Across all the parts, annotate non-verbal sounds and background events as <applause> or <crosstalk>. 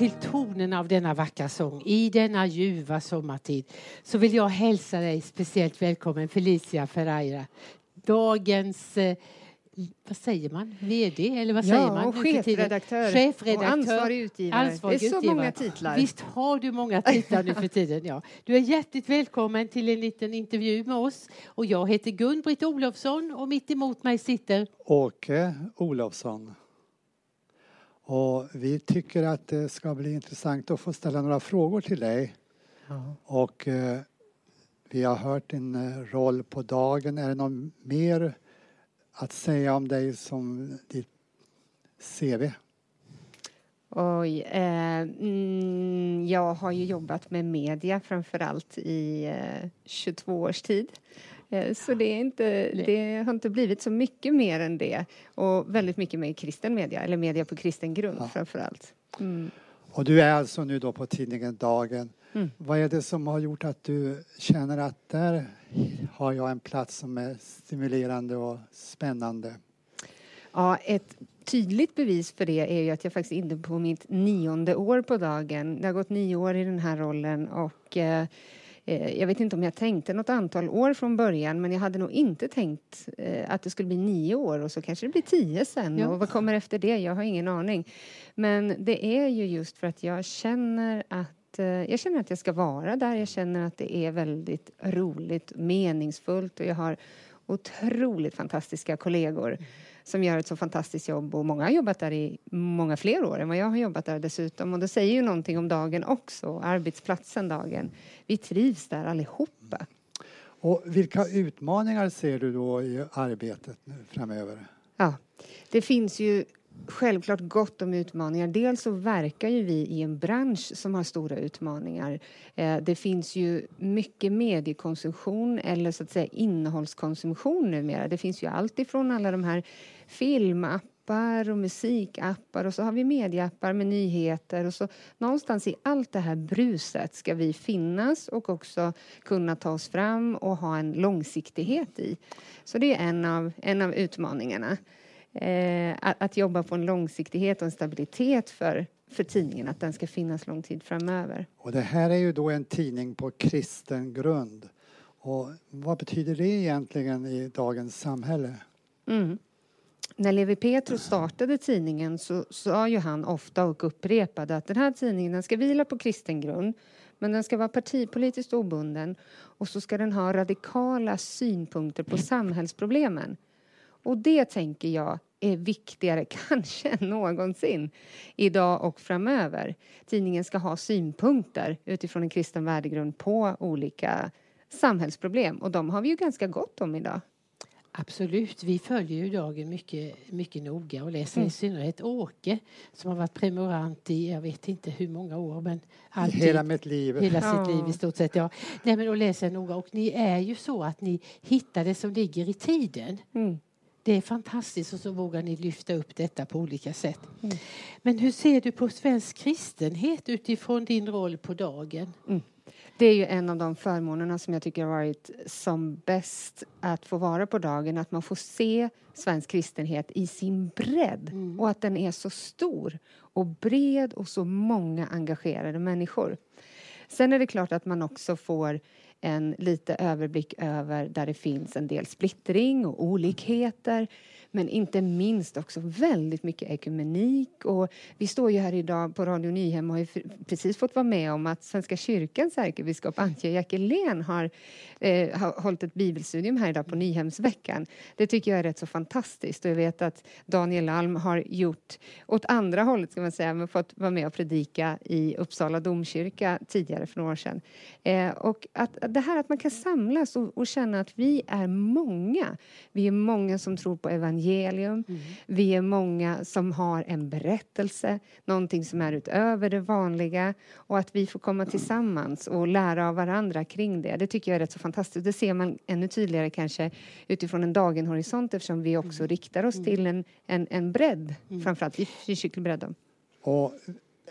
till tonerna av denna vackra sång i denna ljuva sommartid så vill jag hälsa dig speciellt välkommen Felicia Ferreira. Dagens eh, vad säger man? VD eller vad ja, säger man? Och chefredaktör, chefredaktör och ansvarig utgivare. Ansvarig det är så utgivare. många titlar. Visst har du många titlar nu för tiden. Ja. Du är hjärtligt välkommen till en liten intervju med oss. Och jag heter Gun-Britt Olofsson och mitt emot mig sitter Åke Olofsson. Och vi tycker att det ska bli intressant att få ställa några frågor till dig. Ja. Och eh, vi har hört din eh, roll på dagen. Är det något mer att säga om dig som ditt CV? Oj, eh, mm, jag har ju jobbat med media framför allt i eh, 22 års tid. Eh, så det, är inte, det har inte blivit så mycket mer än det. Och väldigt mycket med kristen media, eller media på kristen grund Ja. framför allt. Mm. Och du är alltså nu då på tidningen Dagen. Mm. Vad är det som har gjort att du känner att där har jag en plats som är stimulerande och spännande? Ja, ett tydligt bevis för det är ju att jag faktiskt är inne på mitt nionde år på dagen. Det har gått nio år i den här rollen och eh, jag vet inte om jag tänkte något antal år från början men jag hade nog inte tänkt eh, att det skulle bli nio år och så kanske det blir tio sen Ja. och vad kommer efter det? Jag har ingen aning. Men det är ju just för att jag känner att eh, jag känner att jag ska vara där. Jag känner att det är väldigt roligt, meningsfullt och jag har otroligt fantastiska kollegor som gör ett så fantastiskt jobb och många har jobbat där i många fler år än vad jag har jobbat där dessutom och det säger ju någonting om dagen också, arbetsplatsen dagen. Vi trivs där allihopa. Och vilka utmaningar ser du då i arbetet nu framöver? Ja, det finns ju självklart gott om utmaningar. Dels så verkar ju vi i en bransch som har stora utmaningar. Eh, Det finns ju mycket mediekonsumtion eller så att säga innehållskonsumtion numera. Det finns ju allt ifrån alla de här filmappar och musikappar och så har vi medieappar med nyheter och så någonstans i allt det här bruset ska vi finnas och också kunna ta oss fram och ha en långsiktighet i. Så det är en av, en av utmaningarna. Eh, att, att jobba på en långsiktighet och en stabilitet för, för tidningen, att den ska finnas lång tid framöver. Och det här är ju då en tidning på kristen grund. Och vad betyder det egentligen i dagens samhälle? Mm. När Levi Petrus startade tidningen så sa ju han ofta och upprepade att den här tidningen den ska vila på kristen grund men den ska vara partipolitiskt obunden och så ska den ha radikala synpunkter på samhällsproblemen. Och det tänker jag är viktigare <laughs> kanske än någonsin idag och framöver. Tidningen ska ha synpunkter utifrån en kristen värdegrund på olika samhällsproblem och de har vi ju ganska gott om idag. Absolut, vi följer ju dagen mycket, mycket noga och läser i synnerhet Åke som har varit prenumerant i, jag vet inte hur många år, men alltid. Hela mitt liv. Hela Ja. sitt liv i stort sett. Ja. Nej, men och läser noga. Och ni är ju så att ni hittar det som ligger i tiden. Mm. Det är fantastiskt och så vågar ni lyfta upp detta på olika sätt. Men hur ser du på svensk kristenhet utifrån din roll på dagen? Det är ju en av de förmånerna som jag tycker har varit som bäst att få vara på dagen. Att man får se svensk kristenhet i sin bredd och att den är så stor och bred och så många engagerade människor. Sen är det klart att man också får en lite överblick över där det finns en del splittring och olikheter men inte minst också väldigt mycket ekumenik. Och vi står ju här idag på Radio Nyhem och har ju precis fått vara med om att Svenska kyrkans ärkebiskop Antje Jackelén har, eh, har hållit ett bibelstudium här idag på Nyhemsveckan. Det tycker jag är rätt så fantastiskt och jag vet att Daniel Alm har gjort åt andra hållet ska man säga, men fått vara med och predika i Uppsala domkyrka tidigare för några år sedan. Eh, och att det här att man kan samlas och, och känna att vi är många. Vi är många som tror på evangelium. Vi är många som har en berättelse, någonting som är utöver det vanliga och att vi får komma tillsammans och lära av varandra kring det. Det tycker jag är rätt så fantastiskt. Det ser man ännu tydligare kanske utifrån en dagenhorisont eftersom vi också riktar oss till en, en, en bredd, framförallt i frikyrklig bredd. Och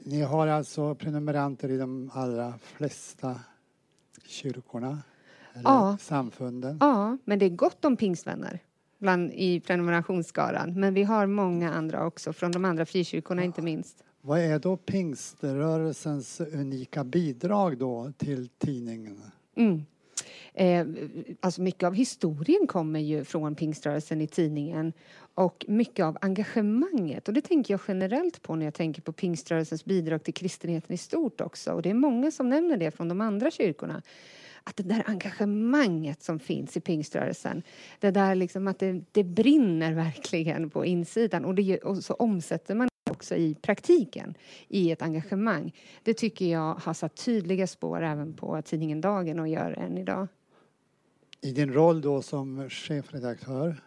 ni har alltså prenumeranter i de allra flesta kyrkorna? Eller Ja. samfunden? Ja, men det är gott om pingstvänner bland, i prenumerationsskaran. Men vi har många andra också, från de andra frikyrkorna inte minst. Vad är då pingströrelsens unika bidrag då till tidningen? Mm. Eh, alltså mycket av historien kommer ju från pingströrelsen i tidningen och mycket av engagemanget. Och det tänker jag generellt på när jag tänker på pingströrelsens bidrag till kristenheten i stort också. Och det är många som nämner det från de andra kyrkorna att det där engagemanget som finns i pingströrelsen, det där liksom att det, det brinner verkligen på insidan och, det, och så omsätter man också i praktiken i ett engagemang. Det tycker jag har satt tydliga spår även på tidningen Dagen och gör än idag. I din roll då som chefredaktör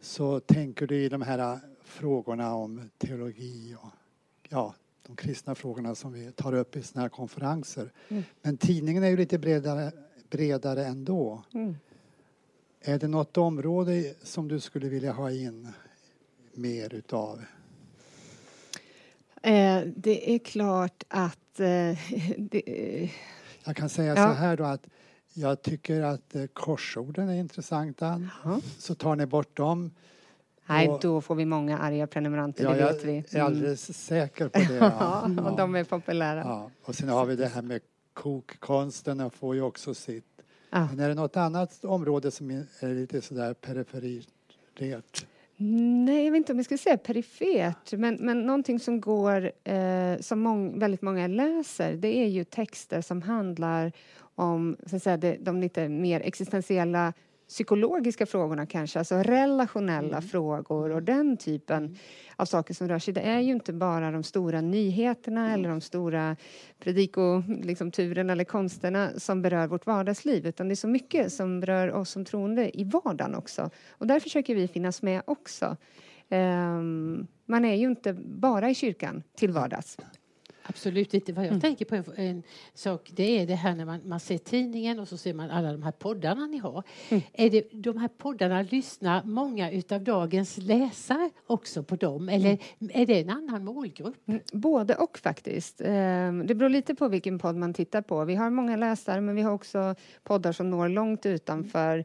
så tänker du i de här frågorna om teologi och ja, de kristna frågorna som vi tar upp i sådana här konferenser. Mm. Men tidningen är ju lite bredare, bredare ändå. Mm. Är det något område som du skulle vilja ha in mer utav? Eh, det är klart att... Eh, <laughs> det, jag kan säga ja. så här då att jag tycker att eh, korsorden är intressanta. Ja. Så tar ni bort dem Nej, och, då får vi många arga prenumeranter, ja, det vet vi. Jag är mm. alldeles säker på det. <laughs> Ja. ja, och de är populära. Ja. Och sen har vi det här med kokkonsten, den får ju också sitt. Ja. Men är det något annat område som är lite sådär perifert? Nej, jag vet inte om jag skulle säga perifert, men, men någonting som går, eh, som mång, väldigt många läser, det är ju texter som handlar om så att säga, det, de lite mer existentiella psykologiska frågorna kanske, alltså relationella mm. frågor och den typen mm. av saker som rör sig. Det är ju inte bara de stora nyheterna mm. eller de stora predikoturerna liksom, eller konsterna som berör vårt vardagsliv utan det är så mycket som berör oss som troende i vardagen också. Och där försöker vi finnas med också. Um, man är ju inte bara i kyrkan till vardags. Absolut inte. Vad jag mm. tänker på en sak det är det här när man, man ser tidningen och så ser man alla de här poddarna ni har. Mm. Är det, de här poddarna, lyssnar många utav dagens läsare också på dem eller mm. är det en annan målgrupp? Mm, både och faktiskt. Ehm, det beror lite på vilken podd man tittar på. Vi har många läsare men vi har också poddar som når långt utanför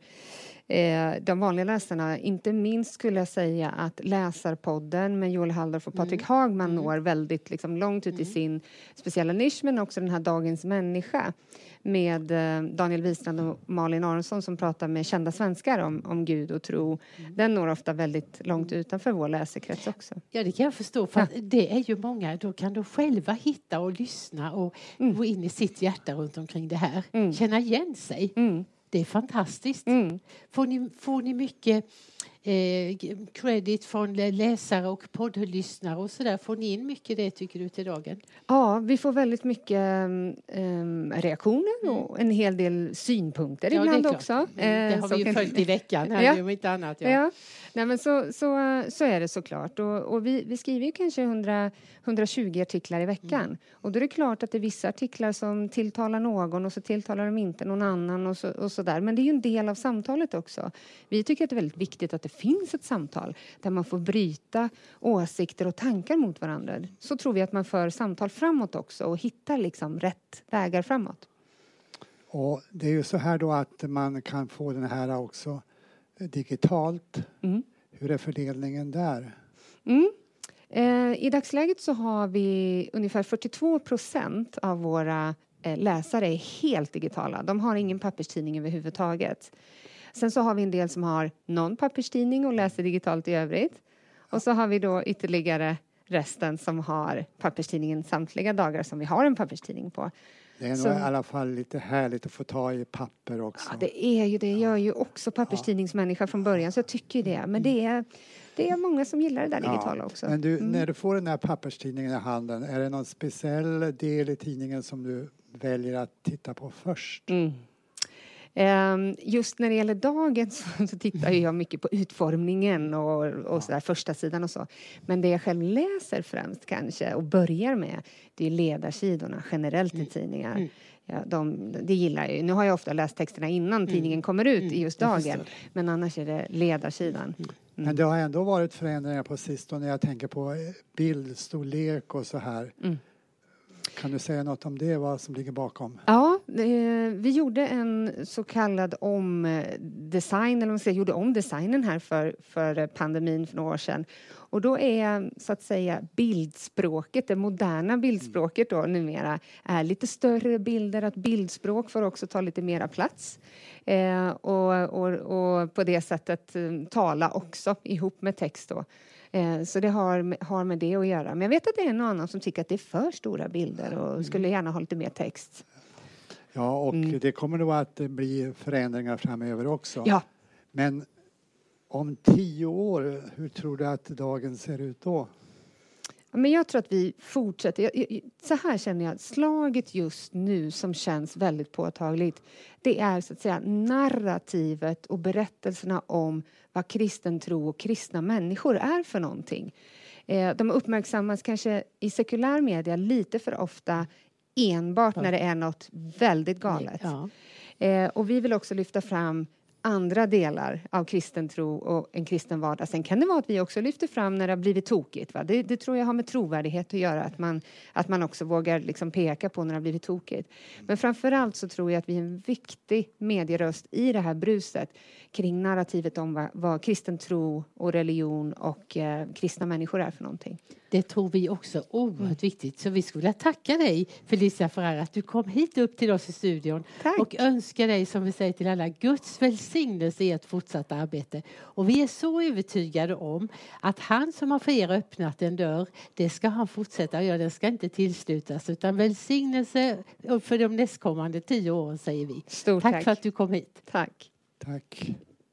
eh, de vanliga läsarna. Inte minst skulle jag säga att Läsarpodden med Joel Halldorf och Patrik mm. Hagman mm. når väldigt liksom, långt ut mm. i sin speciella nisch men också den här Dagens människa med eh, Daniel Wistrand och Malin Aronsson som pratar med kända svenskar om, om Gud och tro. Mm. Den når ofta väldigt långt utanför vår läsekrets också. Ja, det kan jag förstå. För ja. det är ju många, då kan de själva hitta och lyssna och mm. gå in i sitt hjärta runt omkring det här. Mm. Känna igen sig. Det är fantastiskt. Mm. Får, ni, får ni mycket eh, credit från läsare och poddlyssnare och så där. Får ni in mycket det tycker du till dagen? Ja, vi får väldigt mycket um, reaktioner mm. och en hel del synpunkter ja, ibland också. Mm, det har vi ju följt i veckan här, <laughs> ja. om inte annat. Ja. ja. Nej, men så, så, så är det såklart. Och, och vi, vi skriver ju kanske 100, 120 artiklar i veckan. Mm. Och då är det klart att det är vissa artiklar som tilltalar någon och så tilltalar de inte någon annan och så, och så där. Men det är ju en del av samtalet också. Vi tycker att det är väldigt viktigt att det finns ett samtal där man får bryta åsikter och tankar mot varandra. Så tror vi att man för samtal framåt också och hittar liksom rätt vägar framåt. Och det är ju så här då att man kan få den här också digitalt. Mm. Hur är fördelningen där? Mm. Eh, I dagsläget så har vi ungefär 42 procent av våra eh, läsare är helt digitala. De har ingen papperstidning överhuvudtaget. Sen så har vi en del som har någon papperstidning och läser digitalt i övrigt. Och så har vi då ytterligare resten som har papperstidningen samtliga dagar som vi har en papperstidning på. Det är nog så, i alla fall lite härligt att få ta i papper också. Ja, det är ju det. Jag är ju också papperstidningsmänniska från början så jag tycker det. Men det är, det är många som gillar det där digitala ja, också. Men du, mm. när du får den här papperstidningen i handen, är det någon speciell del i tidningen som du väljer att titta på först? Mm. Ehm, just när det gäller dagen <laughs> så, tittar jag mycket på utformningen och, och så där, första sidan och så. Men det jag själv läser främst kanske och börjar med det är ledarsidorna generellt i mm. tidningar. Mm. Ja, de, det gillar jag ju. Nu har jag ofta läst texterna innan mm. tidningen kommer ut i just dagen. Men annars är det ledarsidan. Mm. Men det har ändå varit förändringar på sistone. Jag tänker på eh, bildstorlek och så här. Mm. Kan du säga något om det, vad som ligger bakom? Ja, vi gjorde en så kallad omdesign, eller man säger, gjorde om designen här för, för pandemin för några år sedan. Och då är så att säga bildspråket, det moderna bildspråket då numera, är lite större bilder, att bildspråk får också ta lite mera plats. Eh, och, och, och på det sättet eh, tala också ihop med text då. Eh, så det har, har med det att göra. Men jag vet att det är en annan som tycker att det är för stora bilder och mm. skulle gärna ha lite mer text. Ja, och mm. det kommer nog att bli förändringar framöver också. Ja. Men om tio år, hur tror du att dagen ser ut då? Men jag tror att vi fortsätter. Så här känner jag, slaget just nu som känns väldigt påtagligt det är så att säga narrativet och berättelserna om vad kristen tro och kristna människor är för någonting. Eh, de uppmärksammas kanske i sekulär media lite för ofta enbart när det är något väldigt galet. Ja. Eh, och vi vill också lyfta fram andra delar av kristen tro och en kristen vardag. Sen kan det vara att vi också lyfter fram när det har blivit tokigt. Va? Det, det tror jag har med trovärdighet att göra, att man, att man också vågar liksom peka på när det har blivit tokigt. Men framför allt så tror jag att vi är en viktig medieröst i det här bruset kring narrativet om vad, vad kristen tro och religion och eh, kristna människor är för någonting. Det tror vi också oerhört mm. viktigt. Så vi skulle vilja tacka dig Felicia Ferrara att du kom hit upp till oss i studion Tack. och önska dig som vi säger till alla Guds välsignelse i ert fortsatta arbete. Och vi är så övertygade om att han som har för er öppnat en dörr, det ska han fortsätta göra. Den ska inte tillslutas utan välsignelse för de nästkommande tio åren säger vi. Stort tack, tack för att du kom hit. Tack. Tack.